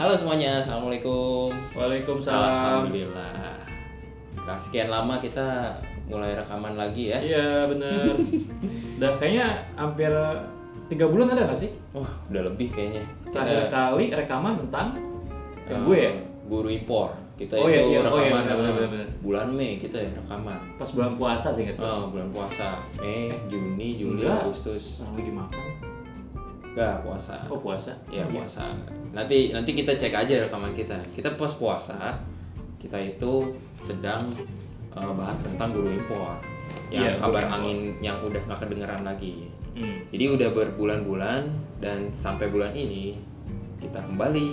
Halo semuanya, assalamualaikum. Waalaikumsalam. Alhamdulillah. Setelah sekian lama kita mulai rekaman lagi ya. Iya bener. Udah kayaknya hampir tiga bulan ada nggak sih? Wah, udah lebih kayaknya. Terakhir kali rekaman tentang eh, yang gue ya. Guru impor. Kita Oh, itu iya, iya. Oh, iya, rekaman benar, eh, benar, benar. bulan Mei kita ya rekaman. Pas bulan puasa sih gue. Oh, bulan puasa. Mei, Juni, Juli, enggak. Agustus. Orang lagi makan. Enggak, puasa. Oh puasa? Ya Oh, iya. puasa. Nanti nanti kita cek aja rekaman kita. Kita pas puasa kita itu sedang eh, bahas tentang guru impor. Yang Iya, guru kabar impor. angin yang udah nggak kedengeran lagi. Hmm. Jadi udah berbulan-bulan dan sampai bulan ini kita kembali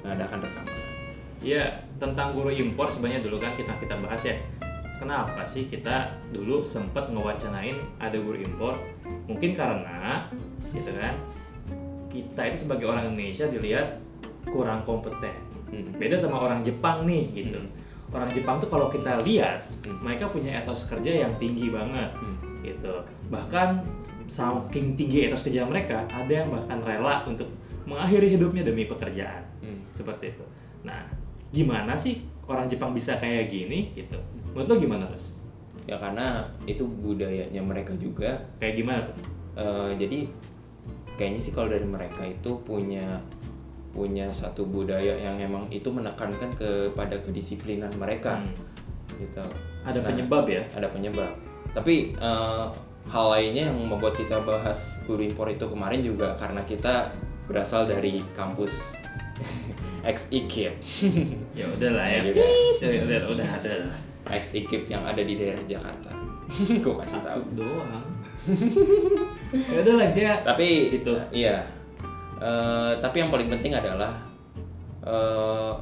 mengadakan rekaman. Iya tentang guru impor sebenarnya dulu kan kita kita bahas ya. Kenapa sih kita dulu sempet ngewacanain ada guru impor? Mungkin karena gitu kan kita itu sebagai orang Indonesia dilihat kurang kompeten. Hmm. beda sama orang Jepang nih gitu Hmm. orang Jepang tuh kalau kita lihat Hmm. mereka punya etos kerja yang tinggi banget Hmm. gitu bahkan saking tinggi etos kerja mereka ada yang bahkan rela untuk mengakhiri hidupnya demi pekerjaan Hmm. seperti itu nah gimana sih orang Jepang bisa kayak gini gitu menurut lo gimana terus Ya karena itu budayanya mereka juga. kayak gimana tuh Eh, jadi kayaknya sih kalau dari mereka itu punya punya satu budaya yang emang itu menekankan kepada kedisiplinan mereka Hmm. gitu. ada Nah, penyebab ya ada penyebab. Tapi eh, hal lainnya yang membuat kita bahas guru impor itu kemarin juga karena kita berasal dari kampus ex IKIP, ya udahlah ya Ya juga. udah udah udah ada lah ex IKIP yang ada di daerah Jakarta. Gue kasih tahu. doang ya udahlah dia Tapi Gitu. iya. Eh, tapi yang paling penting adalah eh,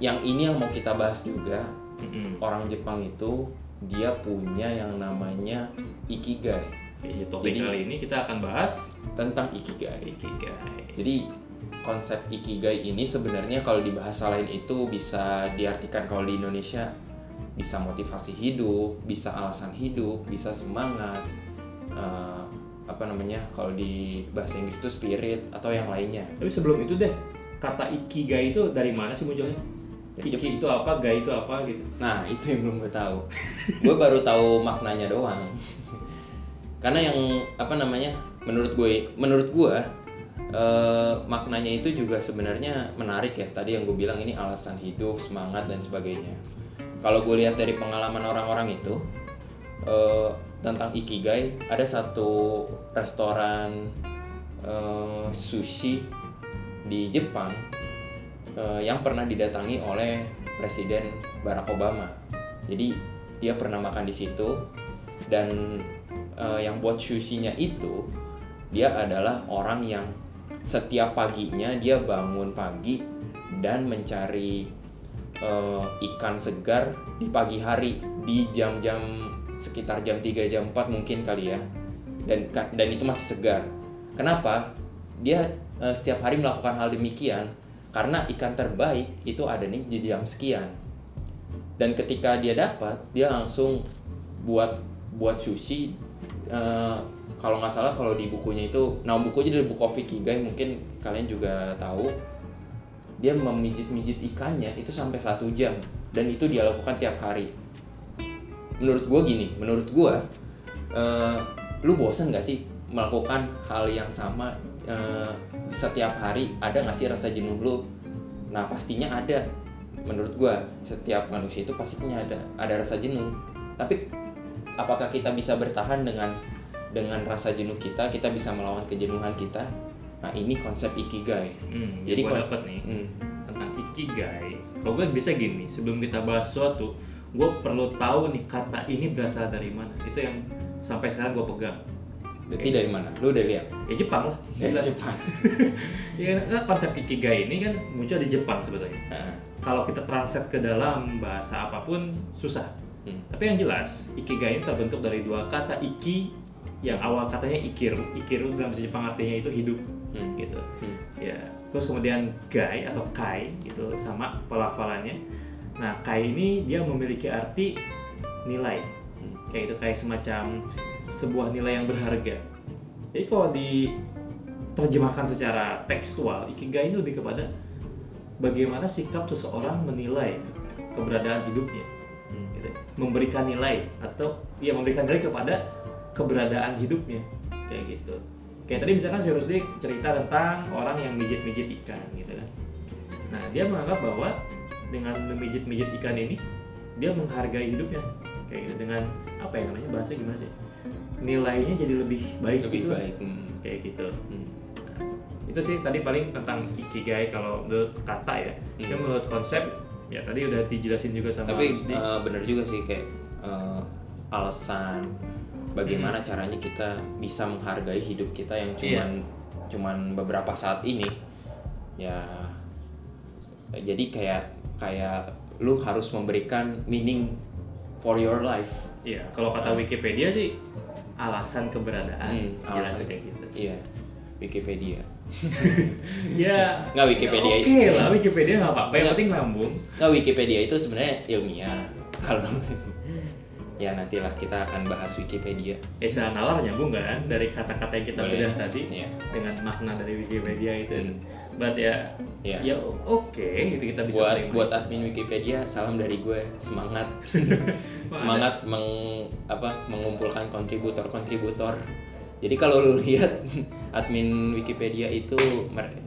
yang ini yang mau kita bahas juga Mm-mm. orang Jepang itu dia punya yang namanya ikigai Jadi topik Jadi- kali ini kita akan bahas tentang ikigai. ikigai. Jadi konsep ikigai ini sebenarnya kalau di bahasa lain itu bisa diartikan kalau di Indonesia bisa motivasi hidup, bisa alasan hidup, bisa semangat. eh, apa namanya? Kalau di bahasa Inggris itu spirit atau yang lainnya. Tapi sebelum itu deh, kata ikigai itu dari mana sih munculnya? Dari Iki itu apa, gai itu apa gitu. Nah, itu yang belum gue tahu. gue baru tahu maknanya doang. Karena yang apa namanya? Menurut gue, menurut gue eh, maknanya itu juga sebenarnya menarik ya. Tadi yang gue bilang ini alasan hidup, semangat dan sebagainya. Kalau gue lihat dari pengalaman orang-orang itu eh, tentang ikigai, ada satu restoran eh, sushi di Jepang eh, yang pernah didatangi oleh Presiden Barack Obama. Jadi dia pernah makan di situ dan eh, yang buat sushinya itu dia adalah orang yang setiap paginya dia bangun pagi dan mencari eh, ikan segar di pagi hari di jam-jam sekitar jam 3 jam 4 mungkin kali ya. Dan dan itu masih segar. Kenapa? Dia eh, setiap hari melakukan hal demikian karena ikan terbaik itu ada nih di jam sekian dan ketika dia dapat dia langsung buat buat sushi Eh, kalau nggak salah kalau di bukunya itu nah bukunya dari buku Kigai mungkin kalian juga tahu dia memijit-mijit ikannya itu sampai satu jam dan itu dia lakukan tiap hari menurut gua gini menurut gua eh, lu bosen nggak sih melakukan hal yang sama eh, setiap hari? Ada nggak sih rasa jenuh lu? Nah pastinya ada. Menurut gua setiap manusia itu pasti punya ada ada rasa jenuh. Tapi apakah kita bisa bertahan dengan dengan rasa jenuh kita kita bisa melawan kejenuhan kita? Nah ini konsep ikigai. Hmm, Jadi gue dapet nih Hmm, tentang ikigai. Kalau gue bisa gini, sebelum kita bahas sesuatu, gue perlu tahu nih kata ini berasal dari mana. Itu yang sampai sekarang gue pegang. berarti dari mana lu udah lihat Ya Jepang lah. Dari Jelas. Jepang. Ya, konsep ikigai ini kan muncul di Jepang sebetulnya. Nah, Kalau kita translate ke dalam bahasa apa pun susah. hmm, Tapi yang jelas, ikigai ini terbentuk dari dua kata iki yang awal katanya ikiru. Ikiru dalam bahasa Jepang artinya itu hidup hmm, gitu. hmm. Ya. Terus kemudian gai atau kai gitu sama pelafalannya. Nah, kai ini dia memiliki arti nilai. Hmm. Kayak itu kayak semacam sebuah nilai yang berharga. Jadi kalau diterjemahkan secara tekstual, ikigai ini lebih kepada bagaimana sikap seseorang menilai ke- keberadaan hidupnya Hmm. gitu. memberikan nilai atau ya memberikan nilai kepada keberadaan hidupnya kayak gitu kayak tadi misalkan si Rusdi cerita tentang orang yang mijit-mijit ikan gitu kan nah dia menganggap bahwa dengan memijit-mijit ikan ini dia menghargai hidupnya kayak gitu dengan apa ya namanya bahasa gimana sih nilainya jadi lebih baik lebih gitu baik hmm. kayak gitu Hmm. itu sih tadi paling tentang ikigai kalau menurut kata ya Hmm. Menurut konsep ya tadi udah dijelasin juga sama tapi Rusdi. eh, bener juga sih kayak eh, alasan bagaimana Hmm. caranya kita bisa menghargai hidup kita yang Iya. cuman cuman beberapa saat ini ya jadi kayak kayak lu harus memberikan meaning for your life Iya, kalau kata Wikipedia sih alasan keberadaan Hmm, jelas alasan. kayak gitu. iya Wikipedia ya Nggak, Wikipedia. ya Oke lah Wikipedia nggak apa-apa, yang Nggak. penting nyambung. Nah, Wikipedia itu sebenarnya ilmiah. Kalau ya nantilah kita akan bahas Wikipedia. Eh secara nalar nyambung kan dari kata-kata yang kita bedah tadi Iya. dengan makna dari Wikipedia itu. Hmm. But ya, Iya. ya oke gitu kita bisa buat terima. buat admin Wikipedia salam dari gue semangat semangat meng apa mengumpulkan kontributor-kontributor jadi kalau lu lihat admin Wikipedia itu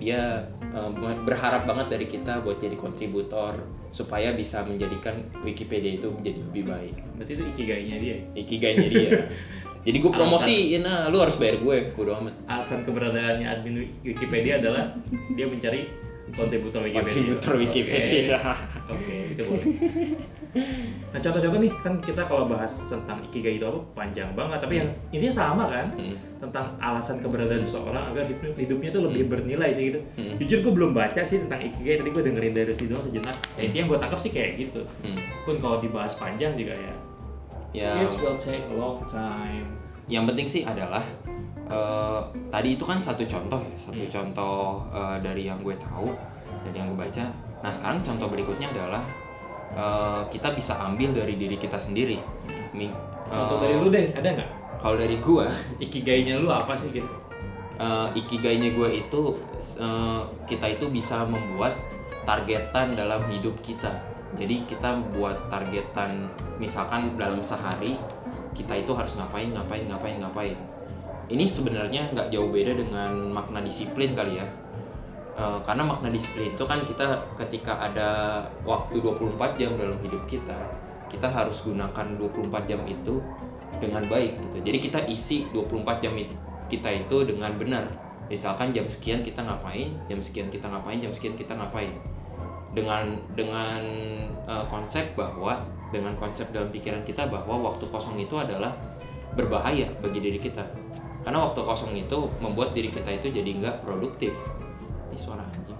dia eh, berharap banget dari kita buat jadi kontributor supaya bisa menjadikan Wikipedia itu menjadi lebih baik. Berarti itu ikigainya dia. ikigainya dia. Jadi gue promosiin nah lu harus bayar gue bodo amat. Alasan keberadaannya admin Wikipedia adalah dia mencari kontributor Wikipedia. kontributor Wikipedia Oke, Oke, itu boleh. Nah, contoh-contoh nih kan kita kalau bahas tentang ikigai itu apa panjang banget, tapi yang intinya sama kan Hmm. tentang alasan keberadaan seseorang agar hidup- hidupnya tuh lebih bernilai sih gitu. Hmm. Jujur gue belum baca sih tentang ikigai, tadi gue dengerin dari doang sejenak. Ya, intinya yang gue tangkap sih kayak gitu. Hmm. Pun kalau dibahas panjang juga ya, ya it will take a long time. Yang penting sih adalah eh, tadi itu kan satu contoh ya satu Hmm. contoh eh, dari yang gue tahu dari yang gue baca nah sekarang contoh berikutnya adalah eh, kita bisa ambil dari diri kita sendiri Mi- Contoh eh, dari lu deh, ada nggak? kalau dari gue Ikigainya lu apa sih gitu? eh, ikigainya gue itu eh, kita itu bisa membuat targetan dalam hidup kita jadi kita buat targetan misalkan dalam sehari kita itu harus ngapain ngapain ngapain ngapain. Ini sebenarnya nggak jauh beda dengan makna disiplin kali ya. Eh, karena makna disiplin itu kan kita ketika ada waktu 24 jam dalam hidup kita kita harus gunakan 24 jam itu dengan baik gitu. Jadi kita isi 24 jam it- kita itu dengan benar. Misalkan jam sekian kita ngapain jam sekian kita ngapain jam sekian kita ngapain dengan dengan eh, konsep bahwa dengan konsep dalam pikiran kita bahwa waktu kosong itu adalah berbahaya bagi diri kita. Karena waktu kosong itu membuat diri kita itu jadi nggak produktif. Ini suara anjing.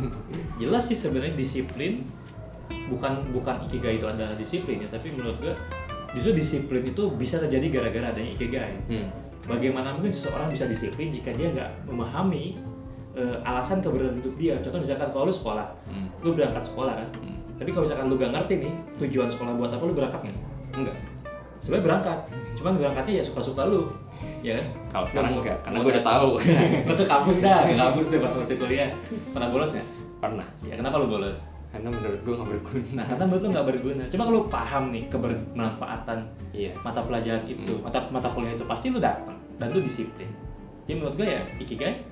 Jelas sih sebenarnya disiplin bukan bukan ikigai itu adalah disiplin ya tapi menurut gue justru disiplin itu bisa terjadi gara-gara adanya ikigai. Hmm. bagaimana mungkin seseorang bisa disiplin jika dia nggak memahami eh, alasan keberadaan hidup dia. Contoh misalkan kalau lu sekolah Hmm. lu berangkat sekolah kan? Hmm. tapi kalau misalkan lu gak ngerti nih tujuan sekolah buat apa lu berangkat nggak enggak. Sebenarnya berangkat. Cuman berangkatnya ya suka-suka lu. Ya kan? Kalau sekarang mau- enggak karena gue udah tahu. Lu ke kampus dah ke kampus deh pas masih kuliah. Pernah bolos nggak pernah. Ya kenapa lu bolos? Karena menurut gue nggak berguna. Nah, karena menurut lu nggak berguna. Coba kalau lu paham nih kebermanfaatan iya. mata pelajaran itu, Hmm. mata mata kuliah itu pasti lu datang dan lu disiplin. Jadi menurut gue ya ikigai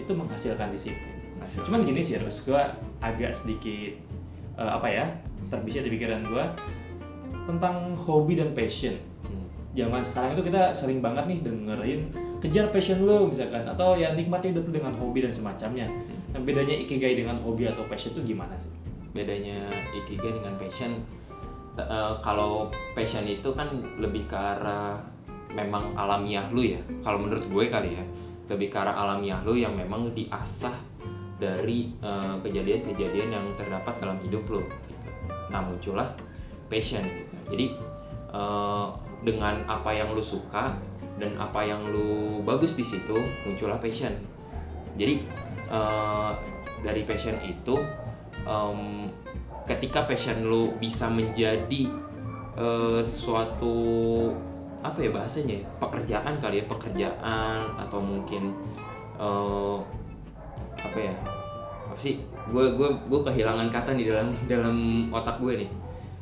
itu menghasilkan disiplin. Hasil Cuman gini sih, terus gue agak sedikit eh, apa ya terbisit di pikiran gue tentang hobi dan passion. Hmm. Zaman sekarang itu kita sering banget nih dengerin kejar passion lu misalkan atau ya nikmati hidup dengan hobi dan semacamnya. Hmm. Nah, bedanya ikigai dengan hobi atau passion itu gimana sih? bedanya ikigai dengan passion eh, kalau passion itu kan lebih ke arah memang alamiah lu ya kalau menurut gue kali ya lebih ke arah alamiah lu yang memang diasah dari eh, kejadian-kejadian yang terdapat dalam hidup lu gitu. nah muncullah passion gitu jadi eh, dengan apa yang lu suka dan apa yang lu bagus di situ muncullah passion jadi eh, dari passion itu em, ketika passion lu bisa menjadi eh, suatu apa ya bahasanya ya, pekerjaan kali ya pekerjaan atau mungkin eh, apa ya? Sih? Gue gue gue kehilangan kata nih dalam dalam otak gue nih.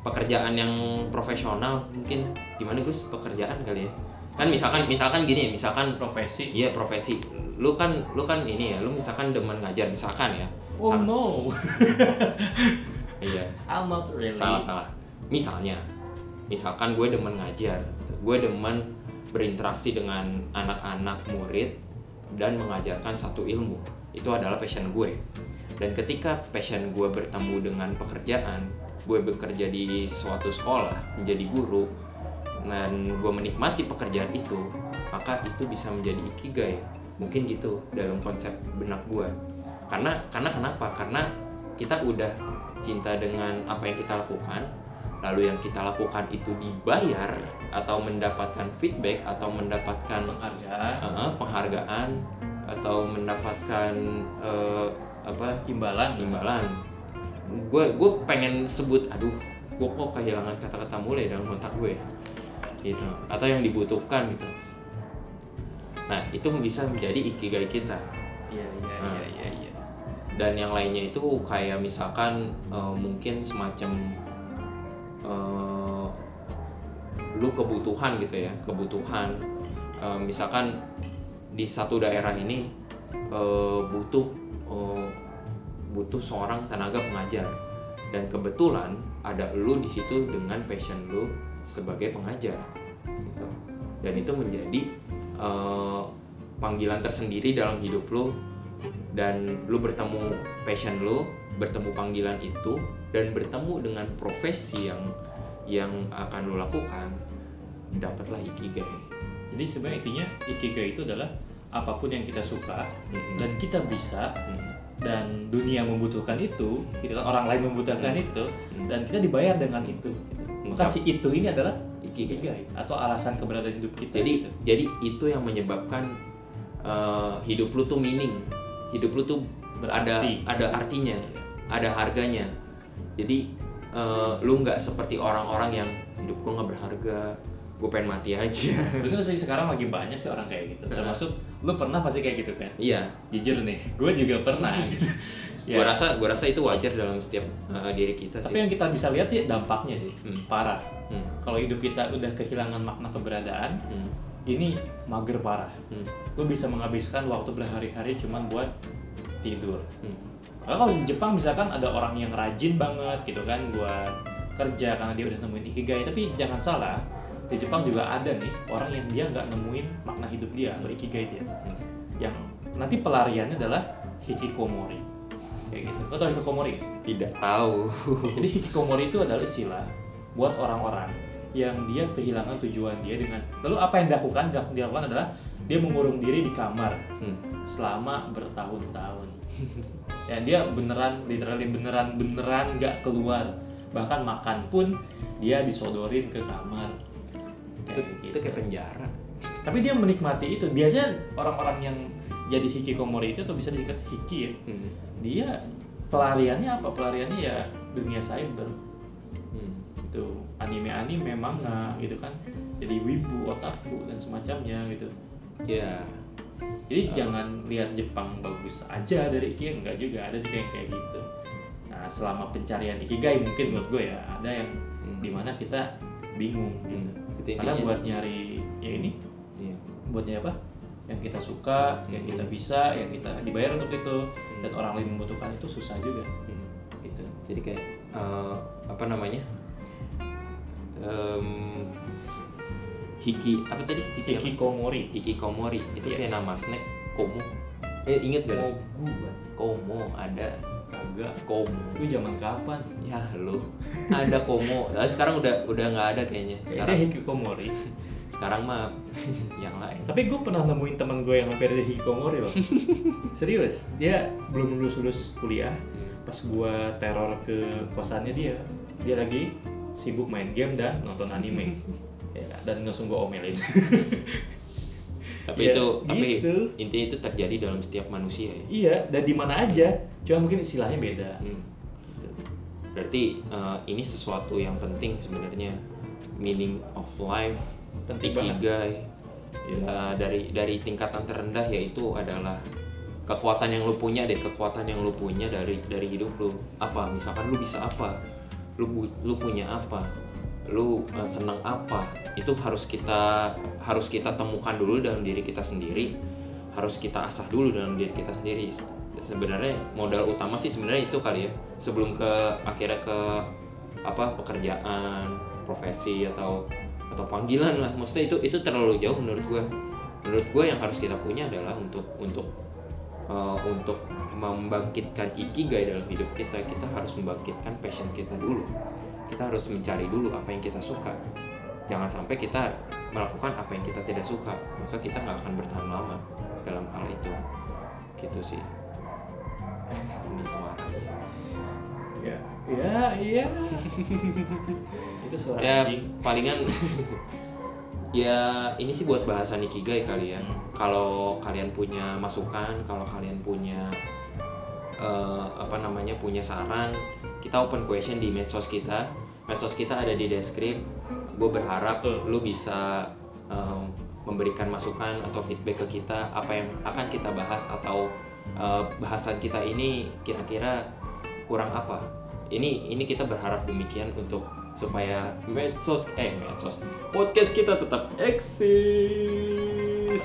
Pekerjaan yang profesional mungkin gimana Gus? Pekerjaan kali ya? Kan misalkan misalkan gini ya misalkan profesi. Iya profesi. Lu kan lu kan ini ya lu misalkan demen ngajar misalkan ya. Oh no. Iya. I'm not really. Salah salah. Misalnya misalkan gue demen ngajar gue demen berinteraksi dengan anak-anak murid dan mengajarkan satu ilmu. Itu adalah passion gue. Dan ketika passion gue bertemu dengan pekerjaan gue bekerja di suatu sekolah menjadi guru dan gue menikmati pekerjaan itu maka itu bisa menjadi ikigai. Mungkin gitu dalam konsep benak gue. Karena karena kenapa? Karena kita udah cinta dengan apa yang kita lakukan lalu yang kita lakukan itu dibayar atau mendapatkan feedback atau mendapatkan penghargaan. eh, penghargaan atau mendapatkan eh, apa? Imbalan. Imbalan. Gue gue pengen sebut aduh gue kok kehilangan kata-kata mulai dalam otak gue ya gitu. Atau yang dibutuhkan gitu. Nah itu bisa menjadi ikigai kita. Iya iya iya iya iya. Dan yang lainnya itu kayak misalkan eh, mungkin semacam eh, lu kebutuhan gitu ya kebutuhan. Eh, misalkan di satu daerah ini eh, butuh eh, butuh seorang tenaga pengajar. Dan kebetulan ada lu di situ dengan passion lu sebagai pengajar gitu. Dan itu menjadi eh, panggilan tersendiri dalam hidup lu. Dan lu bertemu passion lu bertemu panggilan itu dan bertemu dengan profesi yang yang akan lu lakukan dapatlah ikigai jadi sebenarnya intinya ikigai itu adalah apa pun yang kita suka Mm-mm. dan kita bisa Mm, dan dunia membutuhkan itu gitu kan orang lain membutuhkan Hmm. itu Hmm. dan kita dibayar dengan itu gitu. maka si itu ini adalah ikigai ikigai atau alasan keberadaan hidup kita jadi gitu. jadi itu yang menyebabkan eh, hidup lu tuh meaning hidup lu tuh ada Berarti. ada artinya ada harganya jadi eh, lu nggak seperti orang-orang yang hidup gua nggak berharga gue pengen mati aja Itu sih sekarang lagi banyak sih orang kayak gitu. Termasuk lu pernah pasti kayak gitu kan? iya Jujur nih, gue juga pernah gitu. gue rasa gue rasa itu wajar dalam setiap eh, diri kita Tapi sih yang kita bisa lihat sih dampaknya sih Hmm. parah. Hmm, Kalau hidup kita udah kehilangan makna keberadaan, hmm, ini mager parah. hmm, Lu bisa menghabiskan waktu berhari-hari cuman buat tidur. hmm. Kalau kalau di Jepang misalkan ada orang yang rajin banget gitu kan buat kerja karena dia udah nemuin ikigai, tapi jangan salah di Jepang juga ada nih orang yang dia nggak nemuin makna hidup dia atau ikigai dia. Hmm. yang nanti pelariannya adalah hikikomori kayak gitu. Lo tau hikikomori? tidak tahu Jadi hikikomori itu adalah istilah buat orang-orang yang dia kehilangan tujuan dia dengan lalu apa yang dilakukan? Dilakukan adalah dia mengurung diri di kamar Hmm, selama bertahun-tahun. Ya dia beneran literally beneran beneran nggak keluar. Bahkan makan pun dia disodorin ke kamar. Itu, Kayak itu gitu. kayak penjara. Tapi dia menikmati itu. Biasanya orang-orang yang jadi hikikomori itu atau bisa disingkat hiki ya Hmm, dia pelariannya apa? Pelariannya ya dunia cyber. Hmm. itu anime-anime manga gitu kan. Jadi wibu otaku dan semacamnya gitu. Ya jadi Ah. jangan lihat Jepang bagus aja dari ikigai enggak juga ada juga yang kayak gitu. Nah selama pencarian ikigai mungkin menurut gue ya ada yang Hmm. di mana kita bingung gitu. Hmm, karena buat nyari ya ini Iya. buat nyari apa? Yang kita suka yang kita bisa yang kita dibayar untuk itu. Dan orang lain membutuhkan itu susah juga. Hmm. gitu. Jadi kayak eh, apa namanya? Em, hiki apa tadi? Hiki apa? hikikomori. Hikikomori. Itu Iya. kayak nama snack komo. Eh inget gak kan? komo ada. Kagak. Komo itu zaman kapan? Ya lo ada komo. Nah, sekarang udah udah nggak ada kayaknya. Itu sekarang. Hikikomori. Sekarang mah yang lain. Tapi gue pernah nemuin teman gue yang hampir ada hikikomori loh. Serius dia belum lulus lulus kuliah. Pas gue teror ke kosannya dia dia lagi sibuk main game dan nonton anime ya, dan langsung gue omelin. Tapi Ya, itu tapi gitu. intinya itu terjadi dalam setiap manusia ya. Iya dan di mana aja. Cuma mungkin istilahnya beda. Hmm. Gitu. berarti eh, ini sesuatu yang penting sebenarnya. Meaning of life penting ikigai. Ya dari dari tingkatan terendah yaitu adalah kekuatan yang lu punya deh kekuatan yang lu punya dari dari hidup lu. Apa? Misalkan lu bisa apa? Lu lu punya apa lu uh, senang apa? Itu harus kita harus kita temukan dulu dalam diri kita sendiri. Harus kita asah dulu dalam diri kita sendiri. Sebenarnya modal utama sih sebenarnya itu kali ya. Sebelum ke akhirnya ke apa pekerjaan profesi atau atau panggilan lah. Maksudnya itu itu terlalu jauh menurut gue menurut gue yang harus kita punya adalah untuk untuk uh, untuk membangkitkan ikigai dalam hidup kita kita harus membangkitkan passion kita dulu kita harus mencari dulu apa yang kita suka. Jangan sampai kita melakukan apa yang kita tidak suka maka kita nggak akan bertahan lama dalam hal itu. Gitu sih. Ini suaranya. Ya ya iya itu suara ya anjing. palingan ya ini sih buat bahasan ikigai kali ya. Hmm. kalau kalian punya masukan kalau kalian punya eh, apa namanya punya saran kita open question di medsos kita. Medsos kita ada di deskrip. Gue berharap Betul. lu bisa em, memberikan masukan atau feedback ke kita. Apa yang akan kita bahas atau eh, bahasan kita ini kira-kira kurang apa. Ini ini kita berharap demikian untuk supaya medsos eh medsos podcast kita tetap eksis.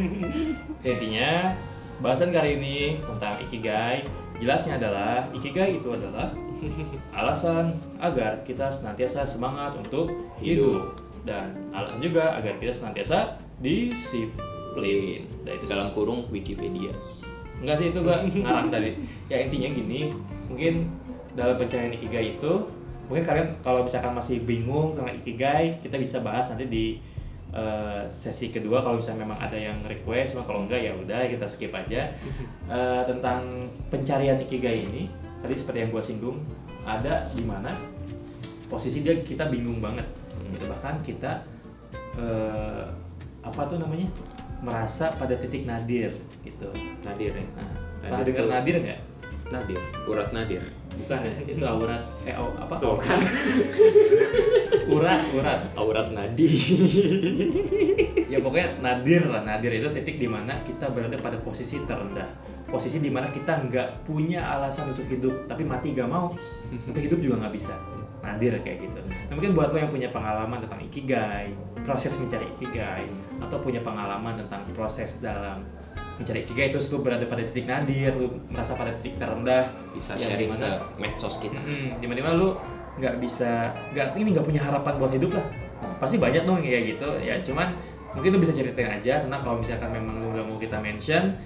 Intinya bahasan kali ini tentang ikigai jelasnya adalah ikigai itu adalah alasan agar kita senantiasa semangat untuk hidup. Dan alasan juga agar kita senantiasa disiplin. Plain dan itu dalam kurung Wikipedia. Enggak sih itu gua ngarang tadi. Ya intinya gini mungkin dalam pencarian ikigai itu mungkin kalian kalau misalkan masih bingung tentang ikigai kita bisa bahas nanti di eh, sesi kedua kalau misalnya memang ada yang request cuma kalau enggak ya udah kita skip aja Eh, tentang pencarian ikigai ini tadi seperti yang gua singgung ada di mana posisi dia kita bingung banget gitu. bahkan kita eh, apa tuh namanya merasa pada titik nadir gitu Nadir ya Nah, pernah dengar nadir nggak? Nadir urat Nadir Bukan ya, itu aurat eh au- apa? Tuh kan Urat, urat. aurat nadi Ya pokoknya nadir lah, nadir itu titik di mana kita berada pada posisi terendah. Posisi di mana kita nggak punya alasan untuk hidup, tapi mati gak mau. Tapi hidup juga nggak bisa. Nadir kayak gitu. Nah, mungkin buat lo yang punya pengalaman tentang ikigai, proses mencari ikigai, atau punya pengalaman tentang proses dalam mencari ikigai itu lu berada pada titik nadir, lu merasa pada titik terendah, bisa yang sharing ke dimana- medsos kita. Hmm, di mana di mana lu nggak bisa nggak ini nggak punya harapan buat hidup lah. Pasti banyak dong kayak gitu ya. Cuman mungkin lu bisa ceritain aja tentang kalau misalkan memang lu nggak mau kita mention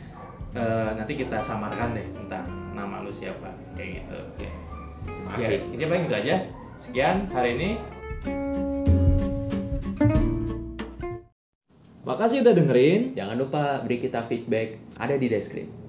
eh, nanti kita samarkan deh tentang nama lu siapa kayak gitu. Oke. Terima ya kasih. intinya paling gitu aja. Sekian hari ini Makasih udah dengerin. Jangan lupa beri kita feedback ada di deskripsi.